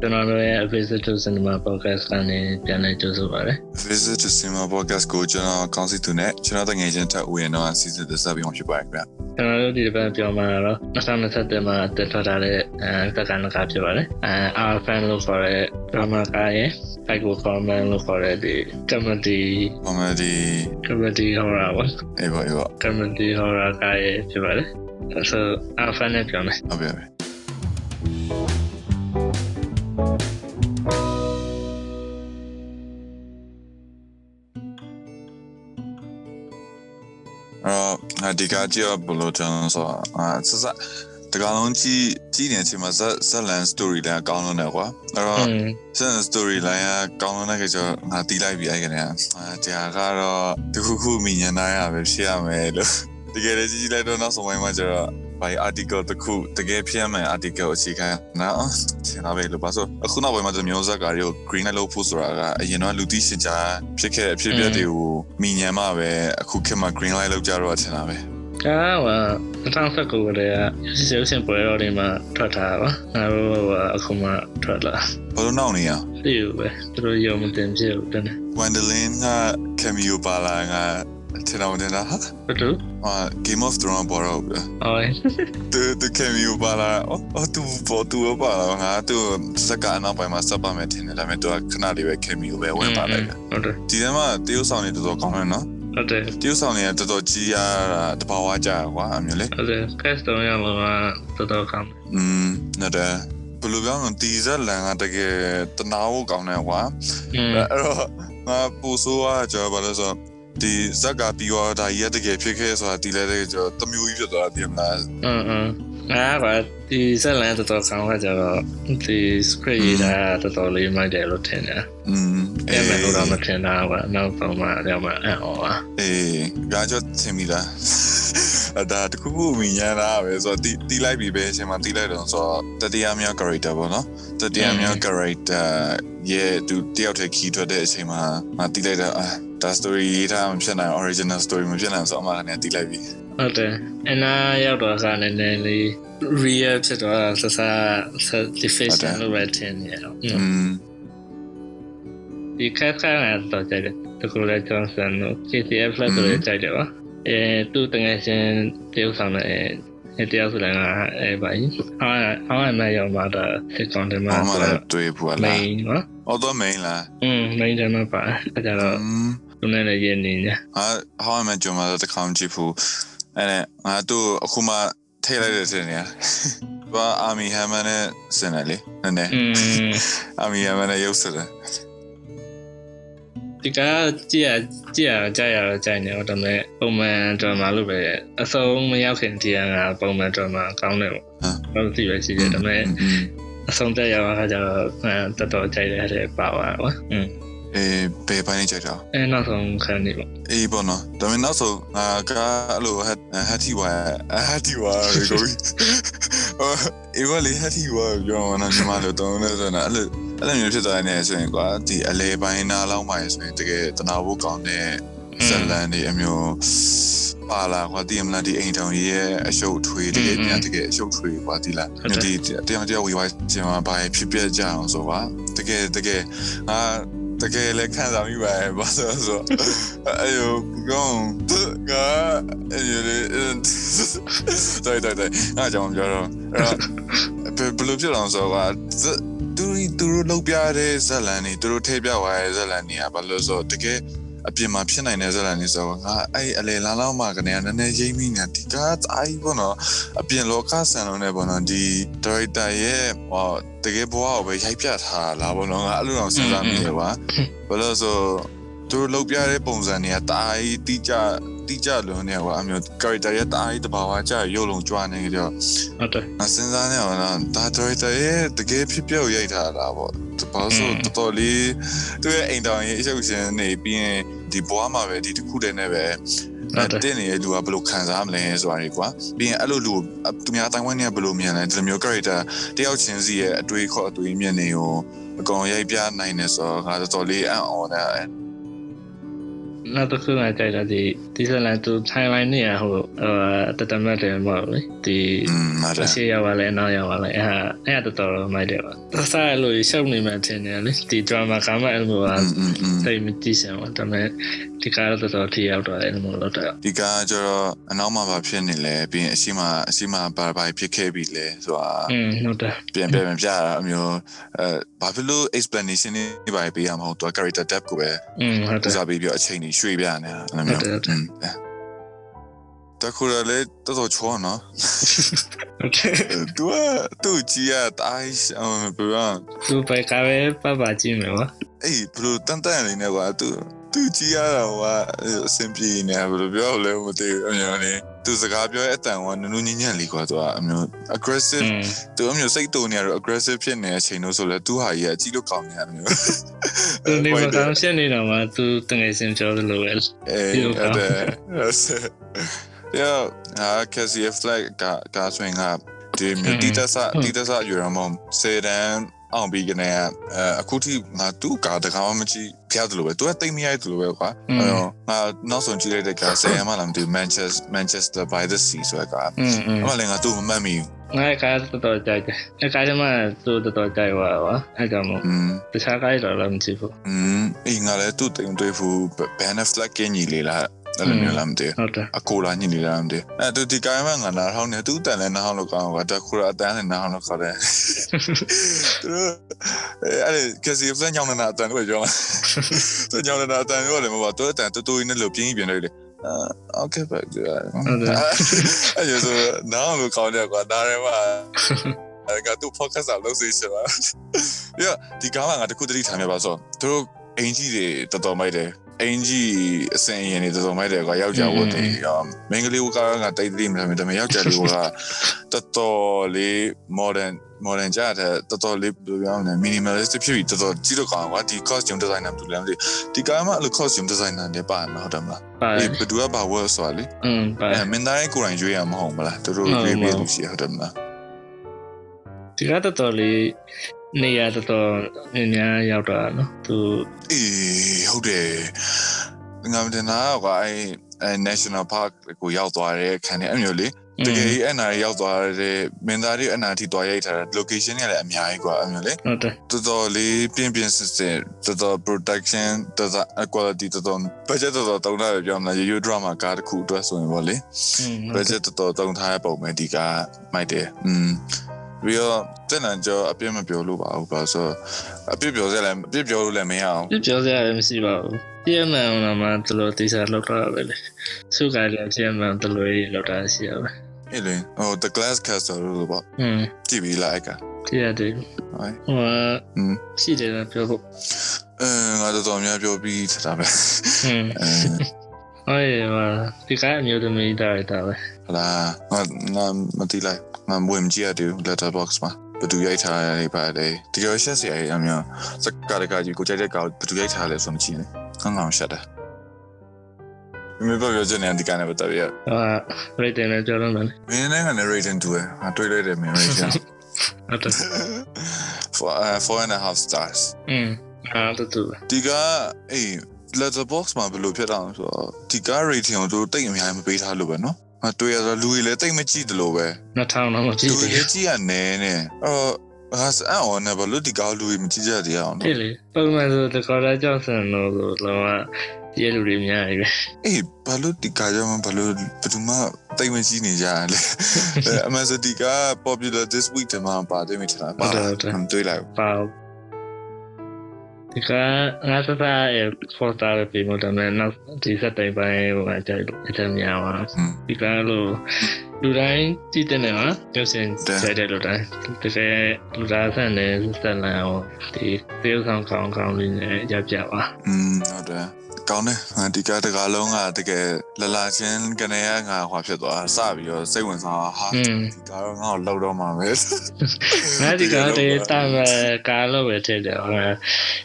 ကျွန်တော်တို့ရဲ့ Visit to Cinema Podcast ကနေပြန်လည်ကြိုဆိုပါရစေ Visit to Cinema Podcast ကိုကျွန်တော်ကောင်းစီသူနဲ့ကျွန်တော်တငယ်ချင်းတက်ဦးရင်တော့စီစဉ်သက်ဆက်ပြီးမှဖြစ်ပါတယ်ခင်ဗျာကျွန်တော်တို့ဒီတစ်ပတ်ပြောမှာတော့2021မှာတက်ထွက်လာတဲ့အဲသက္ကန့်ကဖြစ်ပါတယ်အဲ R fan လို့ခေါ်တဲ့ drama ကရဲ့ Psycho Common လို့ခေါ်တဲ့ဒီ comedy comedy comedy horror ပါအေးပါအေးပါ comedy horror ကရဲ့ဖြစ်ပါတယ်ဆို R fan နဲ့ပြောမယ်ဟုတ်ပြီဟုတ်ပြီ ဒီကကြည့်ဘလို့ကျွန်တော်ဆိုအာစစတကလုံးကြီးကြီးနေချိန်မှာဇက်ဇက်လန် story လည်းအကောင်းလုံးတယ်ကွာအဲ့တော့ဇက် story line ကကောင်းလုံးတဲ့ကြောငါတီးလိုက်ပြီအဲ့ကနေအာတရားကတော့တခုခုမိညာနာရပဲဖြစ်ရမယ်လို့တကယ်လည်းကြီးကြီးလိုက်တော့နောက်ဆုံးပိုင်းမှာကျတော့ဘာ article တခုတကယ်ဖြစ်မှန် article အခြေခံနော်သင်တာပဲလို့ပါဆိုအခုနောက်ပိုင်းမှာမျိုးဇက်ကတွေကို green light လုပ်ဖို့ဆိုတာကအရင်တော့လူသိရှင်ကြားဖြစ်ခဲ့တဲ့အဖြစ်အပျက်တွေကိုမိညာမှပဲအခုခေတ်မှာ green light လုပ်ကြတော့ထင်တာပဲ ကားက2019ကတည်းကရုပ်ရှင်ပွဲတော်တွေမှာထွက်ထားတာပါငါတို့ကအခုမှထွက်လာဘာလို့နောက်နေရသိရပဲသူတို့ရုံမတင်ဖြစ်ဘူးတန်း Gwendolyn က cameo ပါလာငါထင်တော့တင်တာဟာဘယ်လိုအာ Game of Thrones ပေါ်တော့ဗျအော်သူသူ cameo ပါလာအော်သူပေါ်သူပါလာငါသူစကားနောက်ပိုင်းမှာစပ်ပါမယ်ထင်တယ်ဒါပေမဲ့သူကခဏလေးပဲ cameo ပဲဝင်ပါလိုက်တယ်ဟုတ်တယ်ဒီထဲမှာတရုတ်ဆောင်နေတော်တော်ကောင်းတယ်နော် ဟုတ်တယ်တူးဆောင်နေတာတော်တော်ကြီးရတာတဘာဝကြရကွာအမျိုးလေဟုတ်တယ် custom ရမှာကတော်တော်ကောင်းอืมနော်တယ်ဘယ်လိုပြောလဲဒီဇက်လန်ကတကယ်တနာဖို့ကောင်းတယ်ကွာအဲ့တော့ငါပူဆိုးရကြောဘာလို့ဆိုဒီဇက်ကပြီးတော့ဒါရတကယ်ဖြစ်ခဲ့ဆိုတာဒီလည်းတကယ်ကျွန်တော်တမျိုးကြီးဖြစ်သွားတာပြင်လားအင်းအင်း ငါကဒီဇက်လန်တော်တော်ကောင်းကကြတော့ဒီ script ရေးတာတော်တော်လေးမိုက်တယ်လို့ထင်တယ်อืมအဲ့မဲ့လို့တော့မထင်တာကနောက်ပုံမှတော့မှအော်ပါအေးဒါကြောင့်သင်မိလားအဒါတခုခုမြင်ရတာပဲဆိုတော့တီးတီးလိုက်ပြီပဲအချိန်မှာတီးလိုက်တော့ဆိုတော့တတိယမြောက် character ပေါ့နော်တတိယမြောက် character ရဲ့သူတယောက်တည်း key ထွက်တဲ့အချိန်မှာငါတီးလိုက်တာအာဒါ story ရေးထားမှဖြစ်နိုင် original story မဖြစ်နိုင်ဆိုအမှလည်းတီးလိုက်ပြီ ဟုတ်တယ်အနာရောက်တော့ကနည်းနည်းလေး real ဖြစ်တော့ဆဆဆဒီဖေ့စ်နဲ့ writing ရအောင်ဒီခက်ခါနာတော့ကြတယ်တကူလည်းကျွန်တော်ဆန်တို့ CCF လက်ဆိုလည်းကြိုက်တယ်ပါအဲသူ့တငယ်ချင်းတယောက်ဆောင်တဲ့အဲတယောက်ဆိုလည်းအဲပါကြီးအားအားမရောက်ပါတော့စစ်ကောင်တယ်မှာဆိုတော့တွေ့ဘူးလား main နော် although main လားอืม main တယ်မှာပါအဲကြတော့သူနဲ့လည်းရင်းနေညာဟာ how am i ကျွန်မတို့တကောင်ကြည့်ဖို့ အဲ့ငါတို့အခုမှထိတ်လိုက်တဲ့တင်နေဘာအာမီဟမ်မန်နဲ့စင်တယ်လေနည်းနည်းအာမီဟမ်မန်နဲ့ရုပ်စတယ်ဒီကကြည့်ရကြည့်ရကြရတော့ကြိုက်နေတော့ဒါပေမဲ့ပုံမှန်ဒရမာလို့ပဲအဆုံးမရောက်ခင်တရားကပုံမှန်ဒရမာကောင်းတယ်ပေါ့ဟုတ်သိပဲရှိတယ်ဒါပေမဲ့အဆုံးတက်ရောက်ခါကျတော့တော်တော်ကြိုက်ရတဲ့ပါပါကွာอืม အေးဘယ်ပိုင်းကြိုက်တော့အဲနောက်ဆုံးခံနေပေါ့အေးပေါ့နော်ဒါပေမဲ့နောက်ဆုံးငါကအဲ့လိုဟက်ဟက်တီဝါဟက်တီဝါရေကိုအေးဘာလေဟက်တီဝါပြောမှန်းညီမတို့တုံးနေဆိုတော့အဲ့လိုအဲ့လိုမျိုးဖြစ်သွားနေဆိုရင်ကွာဒီအလဲပိုင်းနားလောက်မှဆိုရင်တကယ်တနာဖို့ကောင်းတဲ့ဇလန်ဒီအမျိုးပါလာကွာဒီမလားဒီအိမ်တောင်ကြီးရဲ့အရှုပ်ထွေးတကယ်ပြန်တကယ်အရှုပ်ထွေးကွာဒီလားဒီတရားတရားဝေဝါချင်မှာဘာဖြစ်ပြကြအောင်ဆိုပါတကယ်တကယ်ငါ တကယ်လည်းခံစားမိပါရဲ့ဘာလို့ဆိုအဲ့လိုကောင်းကအဲ့လိုလေတော်တော်တော်အားကြောင့်ပြောတော့အဲ့ဘယ်လိုဖြစ်အောင်ဆိုတော့သူသူတို့လောက်ပြတဲ့ဇက်လန်နေသူတို့ထဲပြသွားတဲ့ဇက်လန်နေကဘာလို့ဆိုတကယ် အပြင်မှာဖြစ်နိုင်တဲ့ဇက်လန်နေဆိုတော့ငါအဲ့အလေလာလောက်မှကနေနည်းနည်းရိမ့်မိနေဒီကားအိုင်ဘောနော်အပြင်လောကဆန်လုံးနဲ့ဘောနော်ဒီဒါရိုက်တာရဲ့ဟောတကယ်ဘဝကိုပဲရိုက်ပြထားလာဘောနော်ငါအဲ့လိုတော့စဉ်းစားမိတယ်ကွာဘာလို့ဆိုသူတို့လောက်ပြတဲ့ပုံစံတွေကတားကြီးတိကျတိကျလုံးနေကွာအမျိုး character ရဲ့တားကြီးတဘာဝကြရုပ်လုံးကြွနေကြတော့ဟုတ်တယ်အစဉ်းစားနေအောင်နော်ဒါ director ရဲ့တကယ်ဖြစ်ပျောက်ရိုက်ထားတာပေါ့ ဘာလို့တော်တော်လေးသူရဲ့အိမ်တောင်ရဲ့အရှုပ်ရှင်နေပြီးရင်ဒီဘွားမှာပဲဒီတစ်ခုတည်းနဲ့ပဲတင်းနေတဲ့လူကဘယ်လိုခံစားမလဲဆိုတာတွေကွာပြီးရင်အဲ့လိုလူသူများအတိုင်းဝိုင်းနေဘယ်လိုမြင်လဲဒီလိုမျိုး character တယောက်ချင်းစီရဲ့အတွေးခေါ်အတွေးမြင်နေကိုအကောင်ရိုက်ပြနိုင်နေဆိုတော့ငါတော်တော်လေးအံ့ဩနေတယ်อื နောက်တစ်ခုကကြိုက်တာဒီဒီဇလန်သူထိုင်ဝမ်နေရဟိုတတမတ်တယ်မဟုတ်လေဒီ อืมဟုတ်တယ် ရှေ့ရောက်လာလဲနောက်ရောက်လာလဲအဲ့ဟာအဲ့ဒါတော်တော်မိုက်တယ်ပါသစားလို့ရှောက်နေမှထင်တယ်လေဒီ drama ကမှအဲ့လိုက อืมอืมอืม စိတ်မကြည့်စမ်းပါဒါပေမဲ့ဒီကားတော့တော်တော်ထိရောက်တော့တယ်လို့လို့တော့ ဒီကကျတော့အနောက်မှာဘာဖြစ်နေလဲပြီးရင်အရှိမအရှိမဘာဘာဖြစ်ခဲ့ပြီလဲဆိုတာ อืมဟုတ်တယ် ပြန်ပြန်ပြန်ပြတာအမျိုးအဲဘာဖြစ်လို့ explanation တွေပါပေးရမှာဟုတ်တော့ character depth ကိုပဲ อืมဟုတ်တ သူ ယ် စားပြီးပြီးတော့အချိန်ကြီး ရွှေ့ပြနေတာအဲ့လိုမျိုးဟုတ်တယ်ဟုတ်တယ်อืมအဲတခုရလေတော်တော်ချောနော်ဟုတ်တယ်သူကသူ့ကြီးရတိုင်းအောင်ဘယ်ကသူပဲကားပဲပတ်ပါကြည့်မယ်ပါအေးဘလို့တန်တန်လေးနဲ့ကွာသူ သူကြီးရတာကအဆင်ပြေနေဘယ်လိုပြောလဲမသိဘူးအမျိုးလေးသူစကားပြောတဲ့အတန်ကနူးနူးညံ့ညံ့လေးကွာသူကအမျိုး aggressive อืมသူအမျိုးစိတ်တူနေရတော့ aggressive ဖြစ်နေတဲ့အချိန်လို့ဆိုလဲသူဟာကြီးကကြည့်လို့ကောင်းနေရမျိုးသူနေမကောင်းရှင်းနေတော့မှသူတငယ်ချင်းပြောသလိုပဲအေးအဲ့ဒါယောဟာကစီဖလိုက်ကကဆွင်ကဒီမြတီတဆတီတဆယူရမစေတန် အောင်ပြီးကနေအခုထိငါသူ့ကာတကာမှမကြည့်ဖျားတယ်လို့ပဲသူကတိတ်မရိုက်တယ်လို့ပဲကွာအဲတော့ငါနောက်ဆုံးကြည့်လိုက်တဲ့ကဆယ်မှလာမသိ Manchester Manchester by the Sea ဆိုတဲ့ကာအမလည်းငါသူ့မမှတ်မိဘူးငါကတော်တော်ကြိုက်တယ်။အဲကားကမှသူ့တော်တော်ကြိုက်ပါပါ။အဲကြောင့်မို့တခြားကားတွေတော့မကြည့်ဘူး။อืมအေးငါလည်းသူ့တင်တွေ့ဘူး Ben Affleck ကင်းကြီးလေလား အဲ့လိုမျိုးလားမသိဟုတ်တယ်အကိုလာညင်နေတာမသိအဲ့သူဒီကိုင်းမငါနားထောင်းနေသူတန်လဲနားထောင်းလို့ကောင်းကွာတခုရအတန်းနဲ့နားထောင်းလို့ခေါ်တယ်သူအဲ့လေကစီဖလန်ညောင်းနေတာအတန်းကိုကြောင်းသူညောင်းနေတာအတန်းကိုလည်းမပါသူအတန်းတူတူနဲ့လို့ပြင်းပြင်းလိုက်လေအော်ကဲပဲအဲ့ဒါနားလို့ကောင်းတယ်ကွာဒါရဲမှာအဲ့ကသူ focus အလုပ်စီချင်ပါပြီးတော့ဒီကားကငါတခုတတိထားမြပါဆိုသူတို့အင်ကြီးတွေတော်တော်မိုက်တယ် အင်ကြီးအစင်ရင်တွေတော်တော်မိုက်တယ်ကွာယောက်ျားဝတ်တယ်မင်္ဂလိကကတိတ်တိတ်မလားဒါပေမဲ့ယောက်ျားလေးကတော်တော်လေး modern modern ကြတဲ့တော်တော်လေးဘယ်လိုပြောမလဲ minimalist ဖြစ်ပြီးတော်တော်ကြည့်လို့ကောင်းကွာဒီ costume designer ဘယ်လိုလဲမသိဒီကားမှာအဲ့လို costume designer တွေပါမှာဟုတ်တယ်မလားပါအေးဘယ်သူကဘာဝတ်ဆိုတာလေอืมပါအဲမင်းသားရဲ့ကိုယ်တိုင်ရွေးရမှာဟုတ်မလားသူတို့ရွေးပြီးလို့ရှိရဟုတ်တယ်မလားဒီကတော်တော်လေး နေရတော်တော်ညညာရောက်တာနော်သူ အေးဟုတ်တယ်ငါမတင်တာကွာအဲအဲ national park ကိုရောက်သွားတဲ့ခံနေအမျိုးလေးတကယ်ကြီးအနာရောက်သွားတဲ့မင်းသားတွေအနာထိသွားရိုက်ထားတဲ့ location တွေလည်းအများကြီးကွာအမျိုးလေး ဟုတ်တယ် တော်တော်လေးပြင်းပြင်းစစ်စစ်တော်တော် production တော်တော် quality တော်တော် budget တော်တော်တုံးထားရပြောမလား you drama ကားတစ်ခုအတွက်ဆိုရင်ပေါ့လေ อืม budget တော်တော်တုံးထားတဲ့ပုံပဲဒီကမိုက်တယ်อืม ပြီးတော့တဲ့နံကြောအပြည့်မပြောလို့ပါဘူးဘာလို့ဆိုအပြည့်ပြောစရာလည်းအပြည့်ပြောလို့လည်းမရအောင် ပြပြောစရာလည်းမရှိပါဘူးပြည့်မှန်အောင်မှတလို့တိစားလောက်တာပဲလေစုကလည်းပြည့်မှန်တလို့လောက်တာရှိရပဲ အေးလေဟို the glass castle လို့ပေါ့ อืม ကြည့်ပြီးလိုက် က ကြည့်ရတယ် ဟို ဟို อืม ရှိတယ်ပြောဖို့ အဲငါတော်တော်များပြောပြီးထတာပဲ อืม အဲဟိုရပါဒီကအမျိုးသမီးတာရတာပဲဟလာငါငါမတိလိုက်ငါဝင်ကြည့်ရတူ letterbox မှာဘယ်သူရိုက်ထားရလဲပါတယ်ဒီလိုရှက်စရာအများစကားတကကြီးကိုကြိုက်တဲ့ကောင်ဘယ်သူရိုက်ထားလဲဆိုမကြည့်နဲ့ကောင်းကောင်းရှက်တယ်မင်းပြောပြချင်တဲ့ဒီကနေ့ပတ်သက်ရဟိုရိတ်တယ်လည်းပြောလို့မယ်မင်းနဲ့ကနေ rating 2ဟာတွေးလိုက်တယ်မင်း rating ဟုတ်တယ် for uh, four and a half stars อืมအားတူတူဒီကအေး letter box မှာဘယ်လိုဖြစ်တာလဲဆိုတော့ဒီကား rating ကိုသူတိတ်အများကြီးမပေးထားလို့ပဲနော်မတွေ့ရဆိုလူတွေလည်းတိတ်မကြည့်တလို့ပဲ2000တော့မကြည့်ဘူးလူတွေကြည့်ရနဲနဲ့အော်ဟာစအော်နဘလူဒီကားလူတွေမကြည့်ကြတရအောင်နော်ဟဲ့လေပုံမှန်ဆိုတကားလာကြောက်စံတော့ဆိုတော့ပြည့်လူတွေများတယ်ပဲအေးဘလူဒီကားကြောင့်ဘလူဘယ်သူမှတိတ်မကြည့်နေကြရလေအမှန်ဆိုဒီကား popular this week တမပါတယ်မိချင်တာပါတယ်တွေ့လိုက်ပါ ဒီကငါစစရဲ့ဖော်တာရပြီမတော်နဲ့နောက်ဒီစက်တိုင်ပိုင်းဟိုအကြိုက်အကြိုက်များပါဒီကလို့လူတိုင်းကြည့်တဲ့နော်ကျဆင်ဆဲတဲ့လူတိုင်းတစ်ဆဲလူသားဆန်တဲ့စက်လန်ဟိုဒီသေုပ်ဆောင်ကောင်းကောင်းလေးနဲ့ရပြပါอืมဟုတ်တယ် ကောင်းတယ်ဟာဒီကတကားလုံးကတကယ်လလာချင်းကနေရငါဟွာဖြစ်သွားစပြီးတော့စိတ်ဝင်စားဟာอืมဒီကားတော့ငါ့ကိုလောက်တော့မှာပဲငါဒီကတည်းကတာမကာလို့ပဲထည့်တယ်ဟို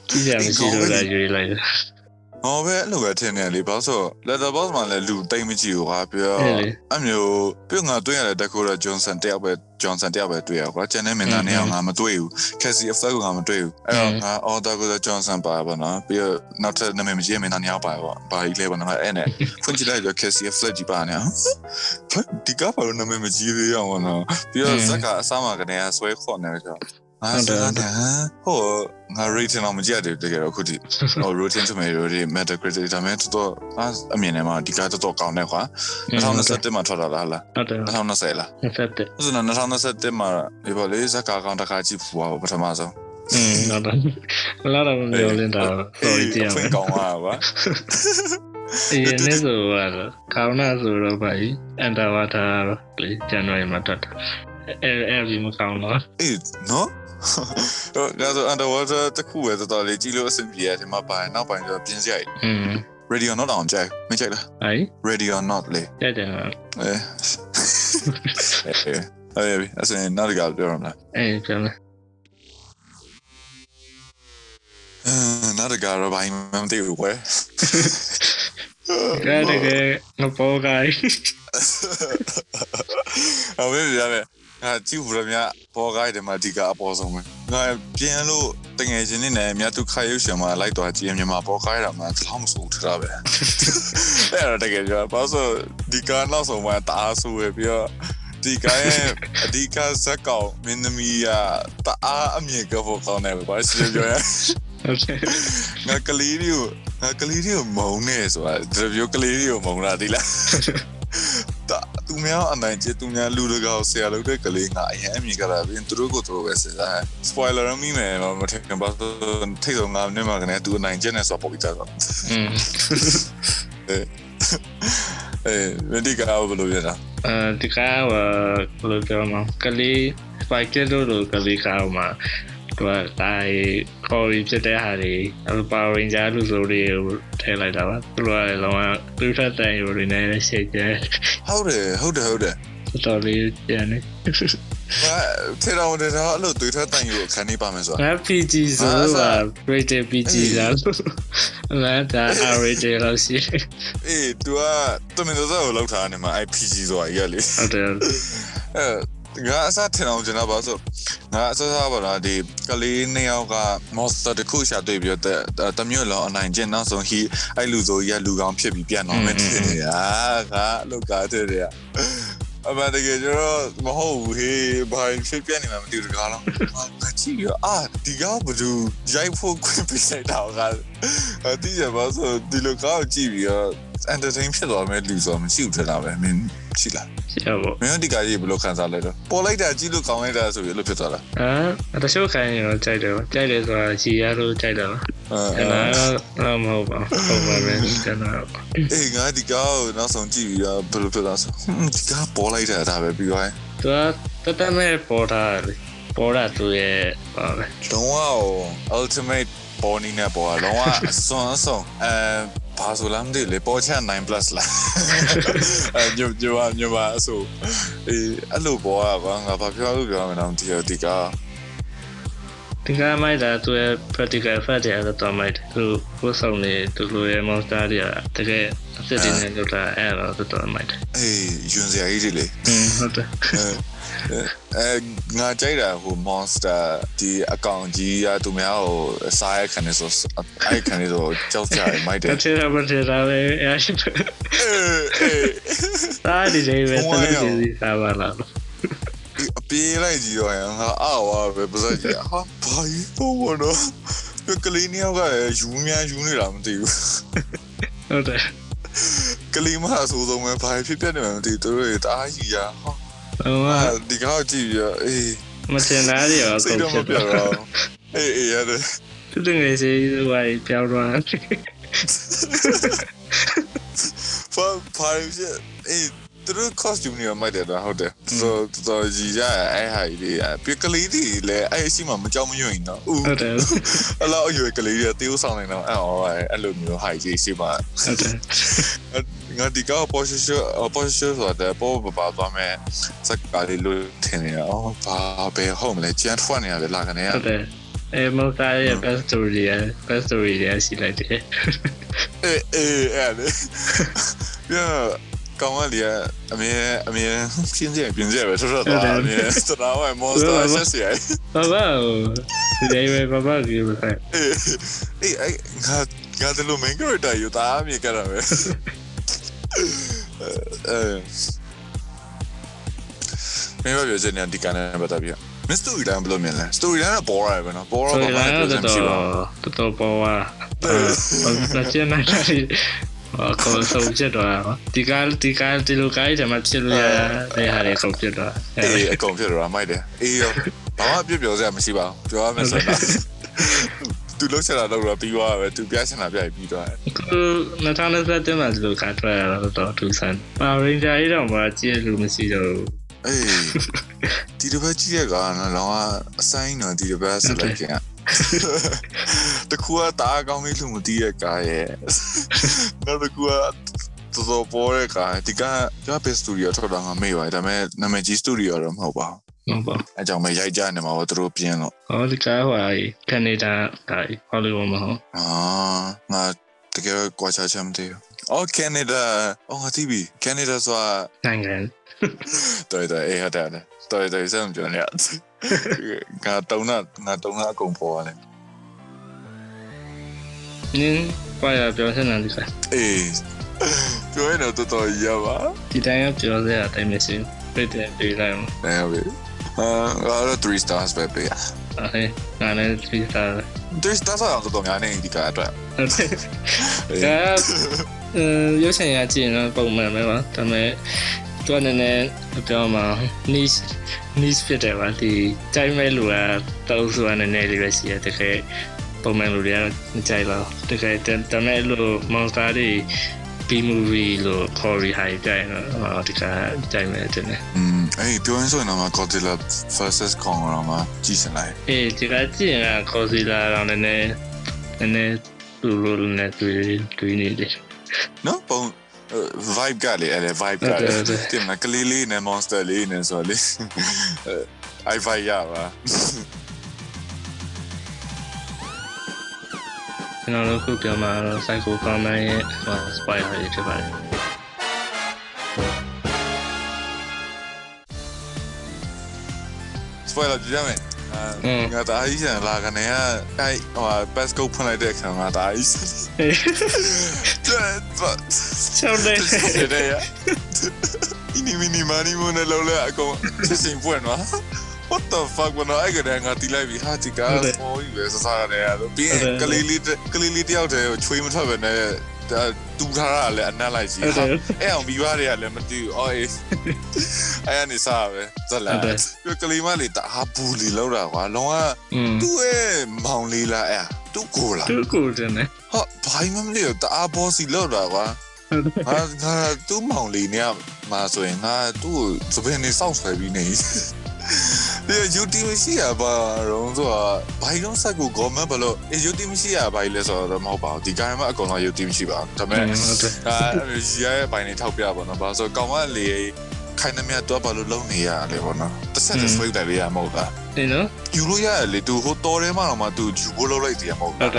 ကြည့်ရမရှိလို့လည်းယူလိုက်တယ်အ ဟောပဲအဲ့လိုပဲထင်နေလေဘာလို့ဆို letterbox မှာလည်းလူတိတ်မကြည့်ဘူးကွာပြီးတော့အမျိုးပြီးငါတွေ့ရတဲ့တကူတော့ Johnson တယောက်ပဲ Johnson တယောက်ပဲတွေ့ရကွာကျန်တဲ့မင်းသားနှစ်ယောက်ငါမတွေ့ဘူး Cassie Affleck ကငါမတွေ့ဘူးအဲ့တော့ငါအော်တကူတော့ Johnson ပါပါနော်ပြီးတော့နောက်ထပ်နာမည်မကြီးမင်းသားနှစ်ယောက်ပါပေါ့ဘာကြီးလဲပေါ့နော်အဲ့နဲ့ဖွင့်ကြည့်လိုက်တော့ Cassie Affleck ကြီးပါနေဒီကဘာလို့နာမည်မကြီးသေးအောင်နော်ပြီးတော့ဇက်ကအစားမှာကနေဆွဲခေါ်နေကြ ငါစကားနဲ့ဟိုငါ rating တော့မကြည့်တယ်တကယ်တော့ခုထိဟို rotten tomato တွေ metacritic ဒါမဲ့တော်တော်အမြင်နဲ့မှာဒီကတော်တော်ကောင်းတယ်ကွာ2021မှာထွက်လာလားလားဟုတ်တယ်2020လား2021ဆိုတော့2021မှာဒီပေါ်လေးဇက်ကာကောင်းတစ်ခါကြည့်ဖို့ပါပထမဆုံးอืมဟုတ်တယ်လာတော့မပြောလင်းတာ sorry ကြည့်ရမယ်ကောင်းပါကွာအေးနေ့ဆိုတော့ကောင်းတာဆိုတော့ဗာကြီးအန်တာဝါတာလေဇန်နဝါရီမှာတက်တာအဲအဲဒီမကောင်းတော့အေးနော် တော့ဒါဆို underwater တခုပဲတော်တော်လေးကြည့်လို့အဆင်ပြေတယ်ဒီမှာပါနောက်ပိုင်းကျတော့ပြင်းစရိုက်อืม radio not အောင်ကြိုက်မကြိုက်လားဟိုင် radio not လေကြတယ်အဲအဲအေးအဲ့ဆိုရင်နောက်တစ်ခါပြောရမလားအေးပြန်မယ်အဲနောက်တစ်ခါတော့ဘာမှမသိဘူးကွယ်ကဲတကယ်ငပေါ်ကိုင်းအမေရမယ် ငါကြည့်ဘူးရမြပေါ်ကားတယ်မှာဒီကအပေါ်ဆုံးပဲငါပြန်လို့တငယ်ချင်းနေနဲ့မြတ်သူခါရုပ်ရှင်မှာလိုက်သွားကြည့်ရင်မြန်မာပေါ်ကားရမှာထောင်းမစိုးထတာပဲအဲ့တော့တကယ်ပြောဘာလို့ဒီကနောက်ဆုံးမှာတအားဆိုးပဲပြီးတော့ဒီကရဲ့အဓိကဇက်ကောင်မင်းသမီးကတအားအမြင်ကဖို့ကောင်းတယ်ဘာရှိပြောရဟုတ်တယ်ငါကလေးတွေကိုငါကလေးတွေကိုမုံနေဆိုတာဒီလိုကလေးတွေကိုမုံတာဒီလားတာ သူများအနိုင်ကျသူများလူတကာကိုဆရာလုပ်တဲ့ကလေးငါအရင်အမြင်ကြတာပြင်သူတို့ကိုသူတို့ပဲစဉ်းစား spoiler မိမယ်မထင်ပါဘူးထိတ်ဆုံးငါနေမှာကနေသူအနိုင်ကျနေဆိုပေါ်ပြီးသားတော့อืมအဲဒီကားဘယ်လိုပြတာအဲဒီကားကဘယ်လိုပြောမလဲကလေး spike တို့လိုကလေးကားမှာ သူကတိုင်းခေါ်ပြီးဖြစ်တဲ့ဟာတွေအလို power ranger လူဆိုတွေကိုထည့်လိုက်တာပါသူတို့ကလည်းလောကသူထက်တန်ယူနေနေရှိကျဲဟုတ်တယ်ဟုတ်တယ်ဟုတ်တယ်တော်လေးကျန်နေဘာထေတော်တေတော်အဲ့လိုတွေ့ထတန်ယူခန်းနေပါမယ်ဆိုတာငါ PG ဆိုတော့ rated PG လားငါဒါ R rated လို့ရှိအေး तू ကတမင်တော်တော်လောက်ထားနေမှာ IPG ဆိုတာကြီးလေဟုတ်တယ်အဲ ငါအစားထင်အောင်ကျွန်တော်ပါဆိုငါအစားစားပါလားဒီကလေးနှစ်ယောက်က monster တစ်ခုရှာတွေ့ပြီးတော့တမျိုးလောအနိုင်ကျင့်နောက်ဆုံး he အဲ့လူဆိုကြီးကလူကောင်းဖြစ်ပြီးပြန်တော့မယ်ထင်နေတာငါအလုပ်ကားတဲ့တယ်အမတကယ်ကျတော့မဟုတ်ဘူးဟေးဘာဖြစ်ပြနေမှမသိဘူးတကားလုံးငါကြည့်ရအာဒီကောဘဒူရိုက်ဖို့ခွင့်ပေးလိုက်တာကအတိကျပါဆိုဒီလိုကောက်ကြည့်ပြီးတော့ entertain ဖြစ်သွားမယ်လူဆိုမရှိဘူးထင်တာပဲမင်း ရှိလားရှိရပါမင်းဒီကကြီးဘယ်လိုခံစားလဲတော့ပေါ်လိုက်တာကြည့်လို့ကောင်းလိုက်တာဆိုပြီးလို့ဖြစ်သွားတာအာတချို့ခိုင်းရင်တော့ကြိုက်တယ်ကြိုက်တယ်ဆိုတာရှည်ရလို့ကြိုက်တယ်ပါအဲအဲ့ဒါတော့မဟုတ်ပါဘူးဟုတ်ပါပဲကျွန်တော်အေးငါဒီကောနောက်ဆုံးကြည့်ပြီးတော့ဘယ်လိုဖြစ်သွားဆိုဒီကပေါ်လိုက်တာဒါပဲပြီးသွားရင်သူကတတမဲ့ပေါ်တာလေပေါ်တာသူရဲ့ပါပဲလုံးဝ ultimate ပေါ်နေနဲ့ပေါ်လုံးဝအစွမ်းအဆုံးအဲ ဘာဆိုလားမသိလေပေါ်ချ9 plus လားအဲညညညမအဆိုအေးအဲ့လိုပေါ်ကဘာငါဘာပြောလို့ပြောမလဲတော့ဒီဒီကဒီကမိုက်တာသူရဲ့ practical effect တွေအဲ့တော့မိုက်တယ်သူကိုယ်ဆောင်နေသူလိုရဲ့ monster တွေကတကယ်အစ်စ်တွေနဲ့လုပ်တာအဲ့တော့တော်မိုက်တယ်အေးယွန်စရာကြီးတွေလေอืมဟုတ်တယ် အဲငါကြိုက်တာဟို monster ဒီအကောင်ကြီးကသူများဟိုစားရခံနေဆိုအဲ့ခံနေဆိုကြောက်ကြရမိုက်တယ်တချင်ပါချင်တာပဲအဲ့ရှိအေးတာဒီလေးပဲတနေ့စီစားပါလားအပြေးလိုက်ကြည့်တော့ငါအာဝါပဲပါစကြီးဟာဘာကြီးတော့ဘောနော်ကလေးနှစ်ယောက်ကယူများယူနေတာမသိဘူးဟုတ်တယ်ကလေးမအဆိုးဆုံးပဲဘာဖြစ်ပြနေမှမသိသူတို့တအားကြီးရဟာ ဟိုကဒီကောက်ကြည့်ရအေးမချင်တာတွေရောစိတ်ကုန်တော့ဖြမစ်ပြတော့တော့အေးအေးရတယ်သူတငယ်စီဟိုပြောင်းသွားဘာဘာဖြစ်အေးသူတို့ costume တွေမိုက်တယ်တော့ဟုတ်တယ်ဆိုတော့ကြီးရအဲ့ဟာကြီးတွေပြကလေးတွေလည်းအဲ့ရှိမှမကြောက်မရွံ့တော့ဦးဟုတ်တယ်အဲ့လောက်အရွယ်ကလေးတွေတေးဥဆောင်နေတော့အဲ့ဟောအဲ့လိုမျိုးဟာကြီးရှိမှဟုတ်တယ် ငါဒီကော position position ဆိုတော့ပေါ်ပပါသွားမယ်စက်ကားလေးလို့ထင်နေရအော်ဘာပဲဟုတ်မလဲကျန်ထွက်နေရတယ်လာကနေရဟုတ်တယ်အဲမော်တာရဲ့ best story ရဲ့ best story ရဲ့ရှိလိုက်တယ်အေးအေးအဲ့လေပြကောင်းကလေးအမေအမေပြင်းပြပြင်းပြပဲဆောဆောတော့အမေစတာဝဲမော်စတာဆက်စီအိုင်ဘာဘာဒီ day ပဲဘာဘာကြီးပဲအေးအေးအဲ့ငါငါတို့ main character ယူတာအမေကရပဲအဲ မင်းပြောချင်တဲ့ဒီကနေ့ပတ်သက်ပြီး Miss Story Line ဘယ်လိုမြင်လဲ Story Line ကပေါ်ရတယ်ပဲနော်ပေါ်တော့ဘာမှပြောချင်မရှိပါဘူးတော်တော်ပေါ်ပါလက်ကျန်နိုင်တယ်အခုဆုံးချက်တော့ဒီကဒီကဒီလိုကိုင်းတယ်မှာဖြစ်လို့ရတယ်ဟာလေကုန်ဖြစ်တော့အေးအကုန်ဖြစ်တော့မိုက်တယ်အေးရောဘာမှပြပြောစရာမရှိပါဘူးပြောရမယ်ဆိုတော့ သူလှုပ်ရှားတာတော့ပြီးသွားပဲသူပြချင်တာပြပြီးသွားတယ်ခု2021မှာဒီလိုကထွက်ရတော့တော်သူဆန်ပါရင်ဂျာကြီးတော့မှကြည့်လို့မရှိတော့ဘူးအေးဒီတစ်ပတ်ကြည့်ရကနော်လောကအဆိုင်နော်ဒီတစ်ပတ်ဆက်လိုက်ကင်တကူကတားကောင်းလေးလူမတီးရဲ့ကားရဲ့နောက်တကူကတော်တော်ပေါ်ရဲ့ကားဒီကကဘယ်စတူဒီယိုထောက်တာငါမေ့ပါတယ်ဒါပေမဲ့နာမည်ကြီးစတူဒီယိုတော့မဟုတ်ပါဘူး ဟုတ်ပါအဲကြောင့်မရိုက်ကြနေမှာပေါ့သူတို့ပြင်းတော့ဟောဒီကားဟိုကနေဒါဒါဟောလိဝုဒ်မှာဟောအာငါတကယ်ကွာခြားချက်မသိဘူးအော်ကနေဒါအော်ငါသိပြီကနေဒါဆိုတာနိုင်ငံတော်တော်အေးဟုတ်တယ်တော်တော်စမ်းပြောနေရငါတုံးနာငါတုံးနာအကုန်ပေါ်ရတယ်နင်းပါရပြောစမ်းနေတယ်အေးပြောရင်တော့တော်တော်ရပါဒီတိုင်းကပြောစရာအတိုင်းမရှိဘူး Pretty, pretty, like. Yeah, အောင်နဲဟုတ်အာငါတော့3 stars ပဲပေးအဲငါလည်းဒီစား3 stars အောင်တော်တော်များနေဒီကအတွက်ဟုတ်တယ်ကဲအဲရုပ်ရှင်ရကြည့်ရင်ပုံမှန်ပဲပါဒါပေမဲ့သူကနည်းနည်းပြောမှာ niche niche ဖြစ်တယ်ပါဒီတိုင်းမဲ့လူကတောက်ဆိုတာနည်းနည်းလေးပဲရှိရတကယ်ပုံမှန်လူတွေကမကြိုက်တော့တကယ်တမဲ့လို့ monster တွေ B movie လို့ Corey High ကြိုက်တော့ဒီကကြိုက်မယ်တင်တယ်อืมအေးပြောရင်ဆိုရင်တော့ Godzilla versus Kong တော့မှကြည့်စလိုက်အေးဒီကကြည့်ရင် Godzilla တော့နည်းနည်းနည်းနည်းလူလိုနဲ့တွေ့တွေ့နေတယ်နော်ပုံ vibe ကလေအဲ့ vibe ကလေတင်မကလေးလေးနဲ့ monster လေးနဲ့ဆိုလေအဲ i vibe ရပါ ကျွန်တော်တို့ခုပြောမှာတော့ Psycho Command ရဲ့ spoiler တွေဖြစ်ပါတယ် spoiler ပြရမယ်ငါတာအီးဆန်လာကနေကအဲ့ဟို passport ဖွင့်လိုက်တဲ့အခါမှာဒါအီးဆန်တဲ့ဘာချောင်းတယ်တဲ့တဲ့ရအင်းမီနီမာနီမနဲ့လောလာအကောင်စင်ပွင့်နော် what the fuck မနော်အဲ့ကတည်းကငါတီလိုက်ပြီဟာဒီကမော်ကြီးပဲစစရတယ်အဲ့ပြီးရင်ကလေးလေးကလေးလေးတယောက်တည်းကိုချွေးမထွက်ပဲနဲ့တူထားတာလည်းအနက်လိုက်ကြီးအဲ့အောင်မိဘတွေကလည်းမတူအော်အေးအဲ့အနေစားပဲဇလာပြီးကလေးမလေးတအားပူလီလောက်တာကွာလုံးဝသူ့ရဲ့မောင်လေးလားအဲ့တူကိုလားတူကိုတယ်နဲ့ဟာဘိုင်းမလေးတအားဘောစီလောက်တာကွာဟာငါသူ့မောင်လေးနဲ့မှာဆိုရင်ငါသူ့စပင်းနေစောင့်ဆွဲပြီးနေ ဒီယူတီမရှိရပါတော့ဆိုတော့ဘိုင်လုံးဆက်ကိုဂေါ်မန့်ဘလို့ယူတီမရှိရပါလေဆိုတော့မဟုတ်ပါဘူးဒီကိုင်းမှာအကုန်လုံးယူတီမရှိပါဘူးဒါပေမဲ့ဒါရီယာရဲ့ဘိုင်နေထောက်ပြပါတော့ဘာဆိုကောင်မလေးခိုင်နှမြတ်တော့ဘာလို့လုံးနေရလဲပေါ့နော်တစ်ဆက်တစ်ဆွေးတယ်လေးရမဟုတ်လားဒီနော်ယူလို့ရတယ်လေသူဟိုတော်ထဲမှာတော့မှသူယူဖို့လုပ်လိုက်တယ်မဟုတ်လား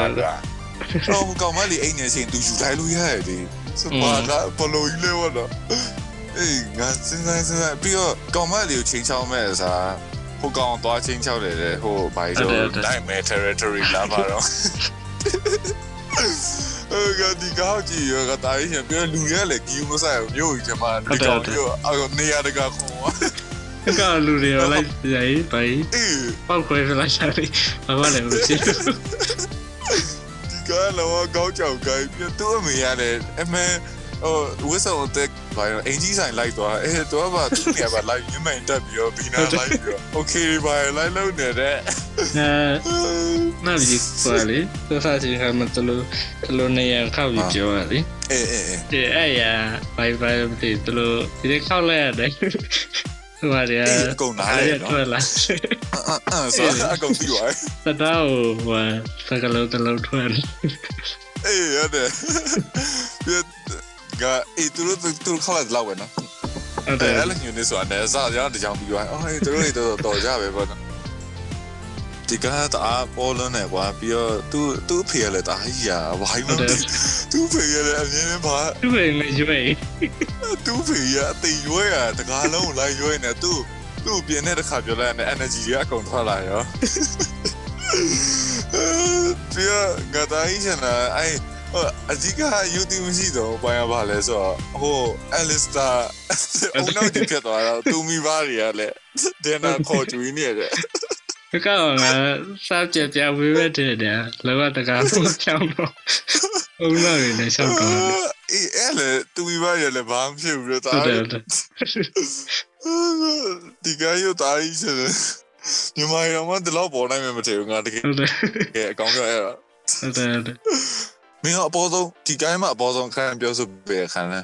တော့ကောင်မလေးအိမ်နေချင်းသူယူလိုက်လို့ရတယ်လေစပါကဘလို့ကြီးလဲဝတော့ အေးငါစဉ်းစားစဉ်းစားပြီးတော့ကောင်မလေးကိုချင်းချောင်းမဲ့စားဟိုကောင်သွားချင်းချောက်တယ်လေဟိုဘိုင်ဆို nightmare territory လာပါတော့အဲကဒီကောက်ကြီးရကတိုင်းရှင်ပြလူရဲလေကီးမဆိုင်မျိုးကြီးချမဒီကောင်ရောအော်နေရတကခေါ်ကလူတွေလိုက်ရိုင်းပိုင်အေးပောက်ခွဲဖလာရှာပြီးဘာမှလည်းမဖြစ်ဘူးဒီကလောကောက်ကြောင်ကိုင်းပြသူ့အမေရတယ်အမေ ဟိုဝစ်ဆောင်တက်ဘာလို့အင်ကြီးဆိုင်လိုက်သွားအဲတော့ဗာသူ့နေရာဗာလိုက်ရင်းမိုင်တက်ပြီးတော့ဘီနာလိုက်ပြီးတော့ okay ဘာလိုက်လုံးနေတဲ့အဲနားကြီးဆိုလေသူစားချင်ခါမတလို့တလို့နေရခောက်ပြီးပြောရလေအေးအေးအေးဒီအဲ့ရဘိုင်ဘိုင်ဒီတလို့ဒီခောက်လိုက်ရတယ်ဟိုဟာရထွက်လာအဲ့ဆိုအကုန်ပြီးသွားတတော်ဟိုစကလုံးတလုံးထွက်အေးရတယ်ပြ ကအေးသူတို့သူတို့ခလာလောက်ပဲနော် ဟုတ်တ အဲ့ ယ် အဲ့လိုညနေဆိုအနေစားရတဲ့ကြောင်ပြီးသွားအော်အေးသူတို့တွေတော့တော်ကြပဲပေါ့နော် ဒီကတအားပေါ်လုံးနေကွာပြီးတော့သူသူ့ဖေရလေတအားကြီးอ่ะဘာလို့သူ့ဖေရလေအမြင်ဘာ သူ့ဖေမရွေး သူ့ဖေရအသိရွေးอ่ะတကားလုံးလိုက်ရွေးနေသူ့သူ့ပြင်းတဲ့တစ်ခါပြောလိုက်တဲ့ energy တွေအကုန်ထွက်လာရောပြီးတော့ငါတိုင်းချင်တာအဲ့ အကြီးက YouTube မရှိတော့ဘာရပါလဲဆိုတော့ဟို Alistair အုံနောက်တင်ဖြစ်သွားတော့သူမိဘတွေကလည်းဒန်နာခေါ်ကြွေးနေတယ်ဒီကောင်ကစားကြပြဝေးပဲတဲ့တယ်လောကတကားဆုံးချောင်းတော့ဘုံလာရနေချောင်းတော့အေးအဲ့လေသူမိဘတွေလည်းဘာမှဖြစ်ဘူးလို့တာဟုတ်တယ်ဒီကရုတ်သားကြီးဆိုညီမရောမဒီလောက်ပေါ်နိုင်မှာမထင်ဘူးငါတကယ်ဟုတ်တယ်အကောင်းပြောအဲ့ဒါဟုတ်တယ်ဟုတ်တယ် မင်းကအပေါ်ဆုံးဒီကိုင်းမှာအပေါ်ဆုံးခံပြောဆိုပဲခံလဲ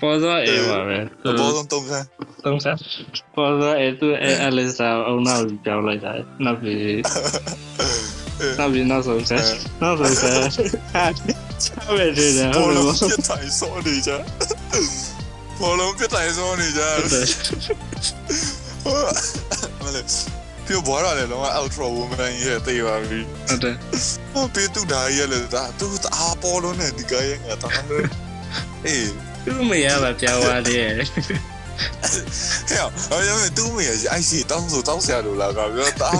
ပေါ်တော့အေးပါပဲအပေါ်ဆုံးတုံးခံသုံးစားပေါ်တော့အေးသူအဲအလစ်စာအုံနောက်ပြောင်းလိုက်တာနောက်ပြီးနောက်ပြီးနောက်ဆုံးဆက်နောက်ဆုံးဆက်ဟာချားပဲတဲ့ဟုပေါ်တ်တယ်လုံးပြတိုင်စောနေကြပေါ်လုံးပြတိုင်စောနေကြဟုတ်တယ်မလေး ပြဘွားရတယ်လုံးဝ ultra woman ရဲ့တေးပါပြီဟုတ်တယ်ဟောပေတူဒါရဲ့လေဒါသူအပေါ်လုံးနဲ့ဒီကရဲ့ငါတာလို့အေးသူမရပါပြောင်းသွားတယ်ဟဲ့အော်ရမယ်သူ့မေအိုက်စီတောင်းဆိုတောင်းဆရာလို့လာကပြောတာ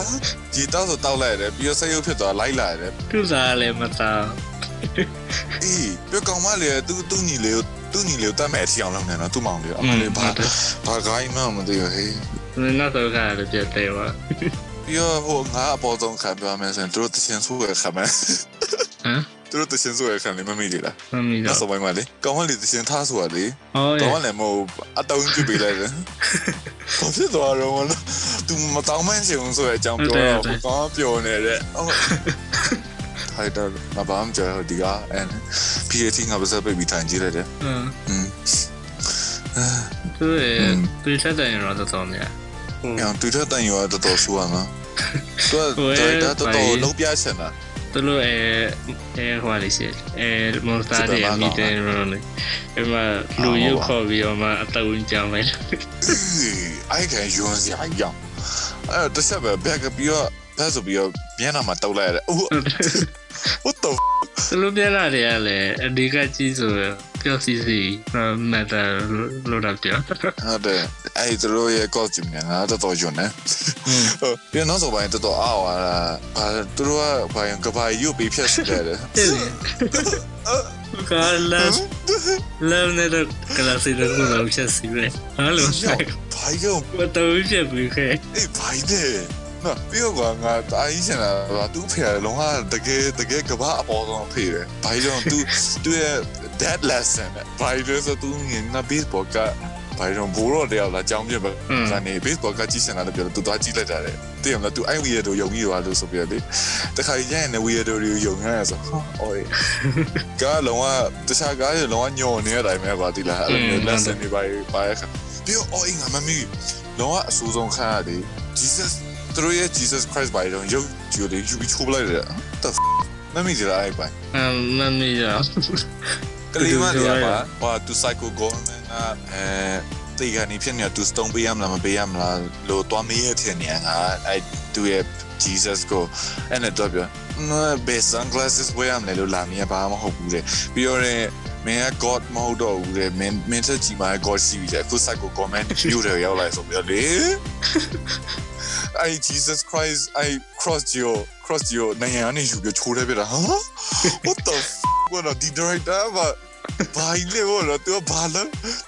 ဒီတောင်းဆိုတောက်လိုက်ရတယ်ပြီးတော့ဆက်ရုပ်ဖြစ်သွားလိုက်လာရတယ်သူစားလည်းမသားအေးပြကောင်မလေးသူသူ့ညီလေးကိုသူ့ညီလေးကိုတတ်မဲ့အထီအောင်လုပ်နေတော့သူ့မောင်လေးအမလေးဘာဘာဂိုင်းမှမသိဘူးဟေး ။ငါတော့ခါရတယ်ပြတ်တယ်ပါ။ပြီးတော့ဟိုငါအပေါ်ဆုံးခံပြောမယ်ဆိုရင်တို့တရှင်စုရခံမယ်။ဟမ်သူတို့တရှင်ဆိုရခံလေမမေ့လေလားမမေ့လားဆိုပိုင်းပါလေကောင်းဟန်လေတရှင်ထားဆိုတာလေကောင်းဟန်လည်းမဟုတ်အတောင်းကြည့်ပေးလိုက်တယ်ဘာဖြစ်သွားတော့မလဲသူမတောင်းမန်းရှင်ဆိုတဲ့အကြောင်းပြောတော့ကောင်းပြောနေတဲ့ဟုတ်ထိုက်တော့မဘာမှကြော်ဒီက and PAT ငါပါစပ်ပြီးထိုင်ကြည့်လိုက်တယ်อืมသူသူချက်တယ်ရောတော်တော်များ အောင်တွေ့တဲ့တန်ရောတော်တော်ဆူအောင်နော်။သူကဒါတော်တော်လုံးပြချင်တာသူတို့အဲအဲဟိုလေးရှိအဲမွန်စတာတွေမိတယ်ရောလေအဲမှာလူရုပ်ခေါ်ပြီးတော့မှအတုံးကြောင်းလိုက်။အိုက်ခံယွန်းစရာရောင်။အဲ့တဆက်ပဲဘက်ကပြီးတော့ဘက်ဆိုပြီးတော့မျက်နှာမှာတောက်လိုက်ရတယ်။ What the သူတို့ပြန်လာတယ်ကလည်းအဒီကကြီးဆို ပျော်စီစီမတ်တာလို့တော့ပြောဟုတ်တယ်။အဲ့သူတို့ရဲ့ costume ကငါတော်တော်ယွန်းနေ။ဟုတ်ပြီးတော့နောက်ဆိုပိုင်းတော်တော်အားလာ။ဘာသူတို့ကဘာရင်ကဘာယူပြီးဖြတ်စတယ်တဲ့ကလာလာနေတဲ့ကလာစီတဲ့ကိုတော့ချက်စီပဲဟာလို့။ဘာကြောင့်မတော်ဖြစ်ပြီခဲအေးဘာလဲနော်ပြီးတော့ငါတာကြီးစင်လာတာသူ့ဖေကလုံးဝတကယ်တကယ်ကဘာအပေါ်ဆုံးဖေတယ်ဘာကြောင့်သူသူရဲ့ that lesson ဘာလို့ဆိုသူငင်နာ baseball ကဘာကြောင့်ဘိုးတော်တယောက်လာကြောင်းပြပါဇာနေ baseball ကကြီးစင်လာတယ်ပြောသူသွားကြည့်လိုက်တာလေတည်ရမလားသူအဲ့ weirdo ယုံကြီးရွာလို့ဆိုပြတယ်တခါရရင် weirdo တွေယုံရဆိုဟာအော်ကလုံးဝတခြားကားရလုံးဝညော်နေတဲ့အတိုင်းပဲပါတိလားအဲ့လို lesson တွေပါပါရခပြီးတော့အော်အင်းငါမမီလုံးဝအဆူဆုံးခါရတယ် Jesus သူတို့ရဲ့ Jesus Christ ဘာလို့ရုပ်ကြည့်လို့ယူပြီးချိုးပလိုက်တယ် the f မမီကြလားအဲ့ပိုင်းအမမီရောက လေးမလေးပါဘာသူ psycho government ကအဲတေကနေဖြစ်နေသူ stone ပေးရမလားမပေးရမလားလို့တွားမေးရတဲ့နေရာကအဲ့သူရဲ့ Jesus ကိုအဲ့နဲ့တော့ပြောနော်ဘေး sunglasses ဝယ်ရမယ်လို့လာမရပါမဟုတ်ဘူးတဲ့ပြီးတော့မင်းက god မဟုတ်တော့ဘူးလေမင်းမင်းသက်ကြီးမှာ god ရှိပြီလေအခု psycho government မြို့တယ်ရောက်လာဆိုပြီးတော့လေ I Jesus Christ I crossed your crossed your နိုင်ငံကနေယူပြီးချိုးတယ်ပြတာဟာ What the f ဘာလို့ဒီ director ဘာဘာလဲဘောလို့သူဘာလဲ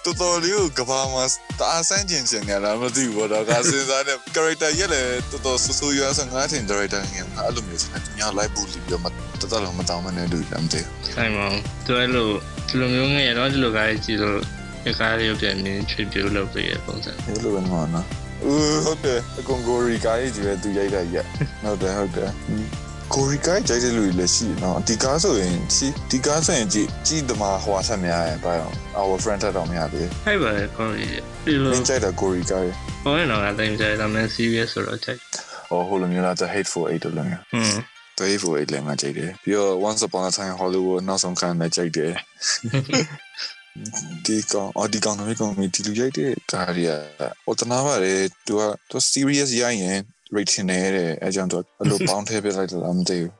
တော်တော်လေးကိုကဘာမှာတာဆန်းကျင်ကျင်နေလားမသိဘူးတော့ကစဉ်းစားတဲ့ character ရက်လေတော်တော်ဆူဆူရွာဆငါးထင် director ငယ်အဲ့လိုမျိုးစနေည live bully ပြီးမတော်တော်မတောင်းမနေလို့လည်းမသိဘူးဆိုင်မောင်သူအဲ့လိုဒီလိုမျိုးငယ်တော့ဒီလိုကားကြီးကြည့်လို့ဒီကားလေးပြန်မြင်ချွေပြလို့ပြရပုံစံဘယ်လိုပဲမှာနော်ဦးဟုတ်တယ်အကွန်ဂိုရီကိုင်းကြီးပဲသူရိုက်တာရက်ဟုတ်တယ်ဟုတ်တယ် ကိုရီကိုင်းကြိုက်တဲ့လူတွေလည်းရှိနော်ဒီကားဆိုရင်ဒီကားဆိုရင်ကြည့်ကြည့်တမဟွာဆက်များရင်ဘာရော our friend တက်တော့မရသေးဟဲ့ပါလေကောင်းကြီးဒီဘူးလိုမင်းကြိုက်တာကိုရီကိုင်းဟောရင်တော့အတိုင်းကြိုက်တာမင်း serious ဆိုတော့ကြိုက်ဟိုဟိုလိုမျိုးလား the hateful eight လို့လည်းဟွန်း the hateful eight လည်းငါကြိုက်တယ်ပြီးတော့ once upon a time hollywood နောက်ဆုံးခန်းလည်းကြိုက်တယ်ဒီကောင်အော်ဒီကောင်တော့ကောင်မီဒီလူရိုက်တဲ့ကားရီယာဟိုတနာပါလေသူကသူ serious ရိုက်ရင် rating နဲ့တဲ့အဲကြောင့်တော့အလိုပေါင်းထည့်ပြလိုက်တယ်လားမသိဘူး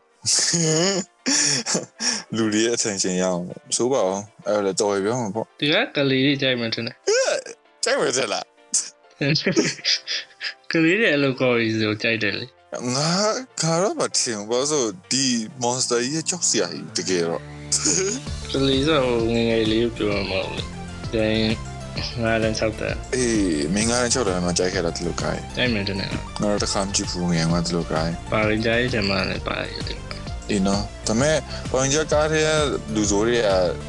လူတွေရဲ့ attention ရအောင်ဆိုပါအောင်အဲ့ဒါတော်ရပြောမှာပေါ့ဒီကကလေးတွေကြိုက်မှထင်တယ်ကြိုက်ဝဲစလားကလေးတွေအလုပ်ကောရီဆိုကြိုက်တယ်လေငါခါတော့မထင်ဘူးဘာလို့ဒီ monster ကြီးရဲ့ကြောက်စရာကြီးတကယ်တော့ကလေးဆိုငယ်ငယ်လေးပြောမှာမဟုတ်ဘူးဒါရင် ငါလည်း၆တက်အေးမင်းကားနဲ့6တယ်မှာကြိုက်ခဲ့တာဒီလိုကိုင်းကြိုက်မှထင်တယ်ငါတော့တစ်ခါမကြည့်ဘူးငယ်မှာဒီလိုကိုင်းပါရင်ကြိုက်တယ်မှလည်းပါရတယ်ဒီနော်ဒါပေမဲ့ပုံကြကားတဲ့လူဆိုးတွေက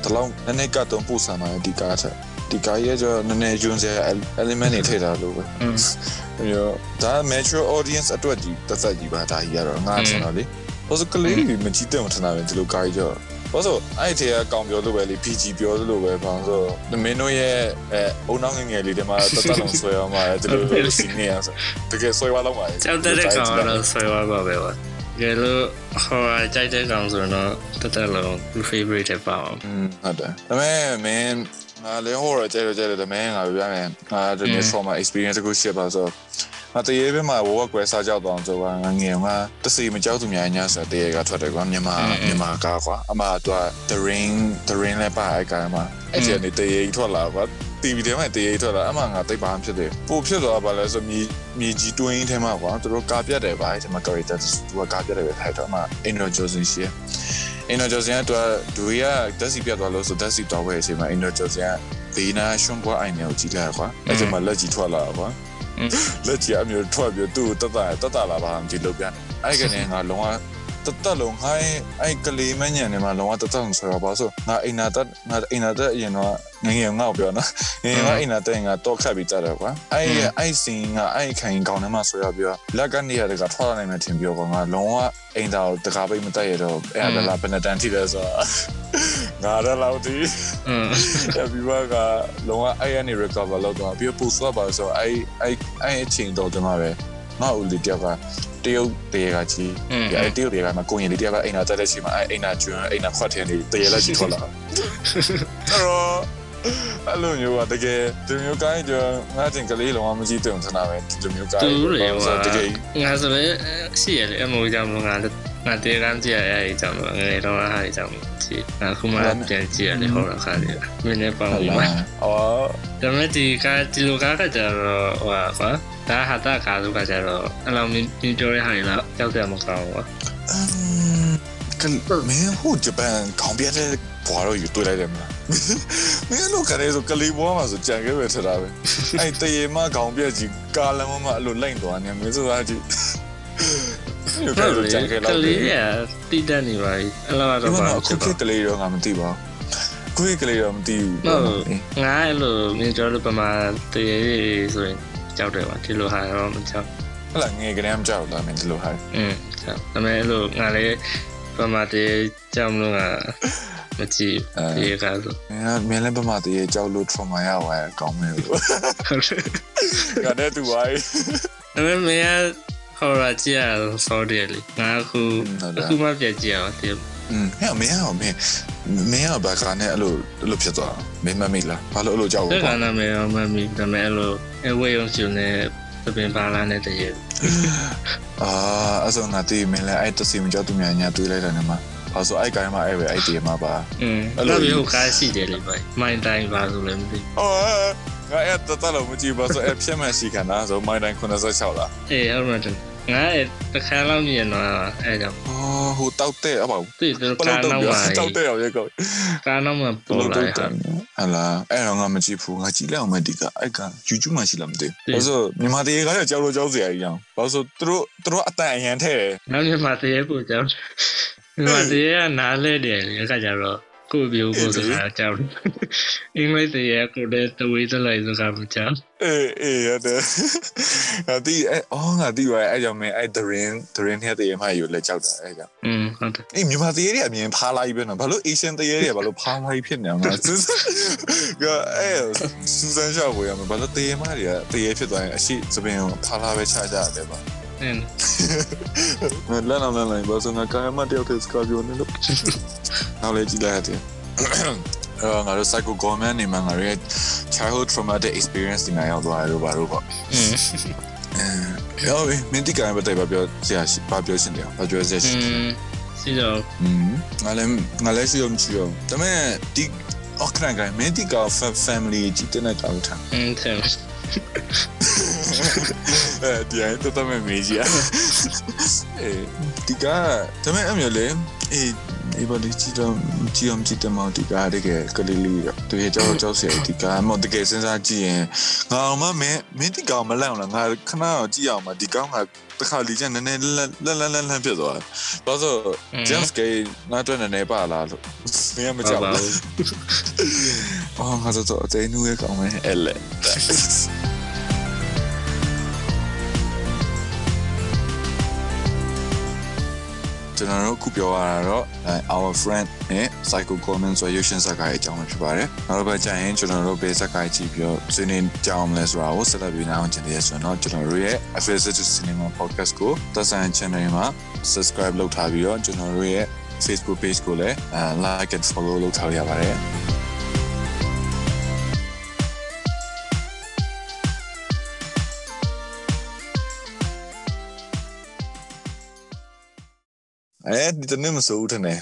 တလောင်းနည်းနည်းကတော့ပို့ဆာမှာဒီကားချက်ဒီကားရဲ့ကျနည်းနည်းကျွန်းစရာ element တွေထည့်ထားလို့ပဲอืมပြီးတော့ဒါ mature audience အတွက်ကြီးတက်သက်ကြီးပါဒါကြီးကတော့ငါထင်တော့လေဘာလို့ကလေးမကြည့်တဲ့မထင်တာပဲဒီလိုကားကြီးကြော ဘာလို့အဲ့ဒီကကောင်ပြောလို့ပဲလေ PG ပြောလို့ပဲဘာလို့ဆိုမင်းတို့ရဲ့အဲအုံနောက်ငငယ်လေးတွေမှာတက်တက်လုံးဆွဲအောင်ပါဒီလိုစီနေရဆိုတကယ်ဆွဲသွားတော့ပါကြောက်တဲ့ကောင်တော့ဆွဲသွားပါပဲပါကဲလို့ဟောကြိုက်တဲ့ကောင်ဆိုတော့တက်တက်လုံး favorite ပါအောင်อืมဟုတ်တယ်ဒါပေမဲ့မင်းငါလည်းဟိုရကြဲကြဲတယ်ဒါပေမဲ့ငါပြောမယ်ငါဒီနေ့ trauma experience ကိုရှင်းပါဆို ငါတရေဘက်မှာဝက်ကွယ်စားကြောက်တော့ဆိုပါငငယ်ကတစီမကြောက်သူများညာဆိုတရေကထွက်တယ်ကွာမြန်မာမြန်မာကားကွာအမတော့ the ring the ring လည်းပါအဲ့ကမှာအဲ့ကျနေတရေထွက်လာကွာ TV ထဲမှာတရေထွက်လာအမငါတိတ်ပါဖြစ်တယ်ပို့ဖြစ်သွားပါလဲဆိုမြေမြေကြီးတွင်းထဲမှာကွာသူတို့ကာပြတ်တယ်ပါအဲ့ဒီမှာ character သူကကာပြတ်တယ်ပဲထိုက်တော့အမ inner johnson ရှိအင်နော်ဂျော်စင်ကတော့ဒူရီကတက်စီပြတ်သွားလို့ဆိုတက်စီတော့ပဲအချိန်မှာအင်နော်ဂျော်စင်ကဘေးနာရှွန်ဘွားအိုင်နယ်ကိုကြည့်လိုက်ကွာအဲ့ဒီမှာလက်ကြီးထွက်လာကွာ လက်ကြီးအမျိုးထွက်ပြီးသူ့တတတတလာပါအောင်ကြည့်လို့ပြန်အဲ့ကနေငါလုံးဝတတလုံးဟိုင်းအဲ့ကလေးမညံနေမှာလုံးဝတတလုံးဆိုတော့ပါဆိုငါအိနာတက်ငါအိနာတက်အရင်တော့ငငယ်ငါ့ကိုပြောနော်ငငယ်ကအိနာတက်ငါတော့ခတ်ပြီးကြတယ်ကွာအဲ့အဲ့စင်ကအဲ့ခိုင်ကောင်းနေမှာဆိုရပြီးလက်ကနေရတဲ့ကထွက်လာနိုင်မှထင်ပြောကွာငါလုံးဝအိမ်သားကိုတကားပိတ်မတက်ရတော့အဲ့ဒါလာဘယ်နဲ့တန်းထိလဲဆိုတော့ ငါရလောက်ဒီอืมပြီးတော့ကလုံးဝအဲ့ရနေ recover လုပ်တော့ပြီးတော့ post ပါဆိုတော့အဲ့အဲ့အဲ့အချိန်တော့ဒီမှာပဲငါဦးလေးတယောက်ကတရုတ်တရေကကြီးအဲ့တရုတ်တရေကမှာကိုရင်လေးတယောက်ကအိမ်နာတက်တဲ့ချိန်မှာအဲ့အိမ်နာကျွန်းအိမ်နာခွက်ထဲနေတရေလက်ကြီးထွက်လာအဲ့တော့အဲ့လိုမျိုးကတကယ်ဒီမျိုးကိုင်းကျငါတင်ကလေးလုံးဝမကြည့်တုံထနာပဲဒီလိုမျိုးကိုင်းတူတယ်ဟိုတကယ်ငါဆိုလည်းရှိရတယ်အမိုးကြောင့်ငါလည်း ငါတေကန်းကြည့်ရအဲ့အကြောင်းငယ်တော့ဟာအကြောင်းကြည့်အခုမှပြန်ကြည့်ရတယ်ဟောတာခါလေးမင်းနဲ့ပေါင်းပြီးမှအော်ဒါမဲ့ဒီကဒီလိုကားကကြတော့ဟိုကွာဒါဟာတာကားလို့ကကြတော့အလောင်းမြင်ကြောရဟာလားကြောက်တယ်မကောင်းဘူးကမင်းဟိုဂျပန်ခေါင်းပြတဲ့ဘွားတော့ယူတွေ့လိုက်တယ်မလားမင်းလို့ခရဲဆိုကလေးဘွားမှာဆိုကြံခဲ့ပဲထတာပဲအဲ့တရေမခေါင်းပြကြီးကာလမမအဲ့လိုလိုက်သွားနေမင်းဆိုတာကြည့် ဘယ်လိုကြံခဲ့လဲကလေးကတိတက်နေပါပြီအလားတော့ပါခုခေတ်ကလေးတော့ငါမသိပါဘူးခုခေတ်ကလေးတော့မသိဘူးငါအဲ့လိုမြင်ကြလို့ပမာတရေဆိုရင်ကြောက်တယ်ပါဒီလိုဟာတော့မကြောက်ဟလာငယ်ကလေးမကြောက်လားမင်းဒီလိုဟာအင်းကြောက်ဒါပေမဲ့အဲ့လိုငါလည်းပမာတရေကြောက်လို့ငါမကြည့်ရေကားလို့မင်းလည်းပမာတရေကြောက်လို့ trauma ရဝါကောင်းမယ်လို့ဟုတ်တယ်ကဲတူပါ။ဒါပေမဲ့ ဟောရာကြည့်ရဆော်တယ်လေငါအခုအခုမှပြကြည့်ရအောင်ဒီ อืมဟဲ့မင်းဟောမင်းမင်းကဘာကနဲ့အဲ့လိုအဲ့လိုဖြစ်သွားမင်းမမိလားဘာလို့အဲ့လိုကြောက် အဲ့ ဘူး ကနာမည်တော့မမီဒါပေမဲ့အဲ့လိုအဝေးရုံရှင်နဲ့သပင်ပါလာတဲ့တရေ အာအဲ့ဆိုငါတီးမင်းလည်းအဲ့တစီမကြောက်သူများညာတွေးလိုက်တယ်နော်မှာဘာဆိုအဲ့ကိုင်းမှာအဲ့ပဲအဲ့တီမှာပါ อืมအဲ့လိုမျိုးကားရှိတယ်လေဗျမိုင်းတိုင်းပါဆိုလည်းမသိ အော် ငါအဲ့တတလို့မကြည့်ပါဆိုအဲ့ဖြစ်မဲ့စီခန္ဓာဆိုမိုင်းတိုင်း96လားအေးဟုတ်မှတယ်ငါအဲ့တစ်ခါလောက်မြင်တော့အဲ့ကြောင့်အော်ဟိုတောက်တဲ့အပေါ့သိတယ်ဘကားလို့နောက်တော့မှာတောက်တဲ့အောင်ရေကောကားနောက်မှာဘပေါ်လို့လာတော့တာဟလာအဲ့တော့ငါမကြည့်ဘူးငါကြည့်လိုက်အောင်မဒီကအဲ့က YouTube မှာရှိလားမသိဘူးဘာလို့မြန်မာတရေကလည်းကြောက်လို့ကြောက်စရာကြီးအောင်ဘာလို့သူတို့သူတို့အတန်အရန်ထဲနောက်မြန်မာတရေကိုကြောက်မြန်မာတရေကနားလဲတယ်လေအခါကျတော့ ကိုပြိုးကိုစကားကြောက်အင်္ဂလိပ်တရေကိုတဲ့တဝေးစလိုက်စကားမကြောက်အေးအေးရတယ်ငါတီးအဲ့အော်ငါတီးပါအဲ့ကြောင့်မင်းအဲ့ Drain Drain ထဲတရေမှယူလက်ကြောက်တာအဲ့ကြောင့်อืมဟုတ်တယ်အေးမြန်မာတရေတွေအမြင်ဖားလိုက်ပဲနော်ဘာလို့ Asian တရေတွေဘာလို့ဖားလိုက်ဖြစ်နေအောင်လဲကအဲ့စူဇန်ရှောက်ဝေးရမှာဘာလို့တရေမတွေကတရေဖြစ်သွားရင်အရှိသပင်ကိုဖားလာပဲချကြတယ်ပါ တင်ငါလမ်းအောင်လမ်းလိုက်ဘာဆိုငါကာယမတယောက်တည်းစကားပြောနေလို့နောက်လေကြည့်လိုက်တယ်အဲငါတို့ psycho gourmet နေမှာငါရဲ့ childhood traumatic experience တွေမှာရောက်သွားတယ်လို့ဘာလို့ပေါ့အဲရောမင်းဒီကံပဲတိုင်ပါပြောဆရာရှိပါပြောရှင်တယ်ဘာပြောဆရာရှိရှိတော့ငါလည်းငါလည်းရှိရောမရှိရောဒါပေမဲ့ဒီ okran ကမင်းဒီက family ကြည့်တဲ့ကောင်ထားအင်းတယ် အဲဒီအဲ့တော့တမမေးကြီးအဲဒီကဒါပေမဲ့အမျိုးလေအေးဒီဘလေးကြည့်တော့ကြည့်အောင်ကြည့်တယ်မောင်ဒီကတကယ်ကလေးလေးတော့သူရဲ့ကြောက်ကြောက်စရာဒီကမောင်တကယ်စဉ်းစားကြည့်ရင်ငါအောင်မမင်းမင်းဒီကောင်မလန့်အောင်လားငါခဏတော့ကြည့်အောင်မဒီကောင်ကတခါလီချက်နည်းနည်းလန့်လန့်လန့်လန့်ဖြစ်သွားတယ်ဘာလို့ James Gay ငါတွေ့နေနေပါလားလို့မင်းမကြောက်ဘူးအော်ငါတော့အသေးနူးရဲ့ကောင်မဲအဲ့လေ ကျွန်တော်တို့ခုပြောရတာတော့ our friend နဲ့ psycho comment ဆိုရုပ်ရှင်ဇာတ်ကားရဲ့အကြောင်းပဲဖြစ်ပါတယ်။နောက်တစ်ပတ်ကျရင်ကျွန်တော်တို့ဘယ်ဇာတ်ကားကြည့်ပြီးတော့ဆွေးနွေးကြအောင်လဲဆိုတာကိုဆက်လက်ပြီးနားအောင်ကျင်တယ်ဆိုတော့ကျွန်တော်တို့ရဲ့ Affiliate Cinema Podcast ကိုသက်ဆိုင် channel မှာ subscribe လုပ်ထားပြီးတော့ကျွန်တော်တို့ရဲ့ Facebook page ကိုလည်း like and follow လုပ်ထားရပါတယ်။ အဲဒီတနေ့မစိုးဘူးထင်တယ်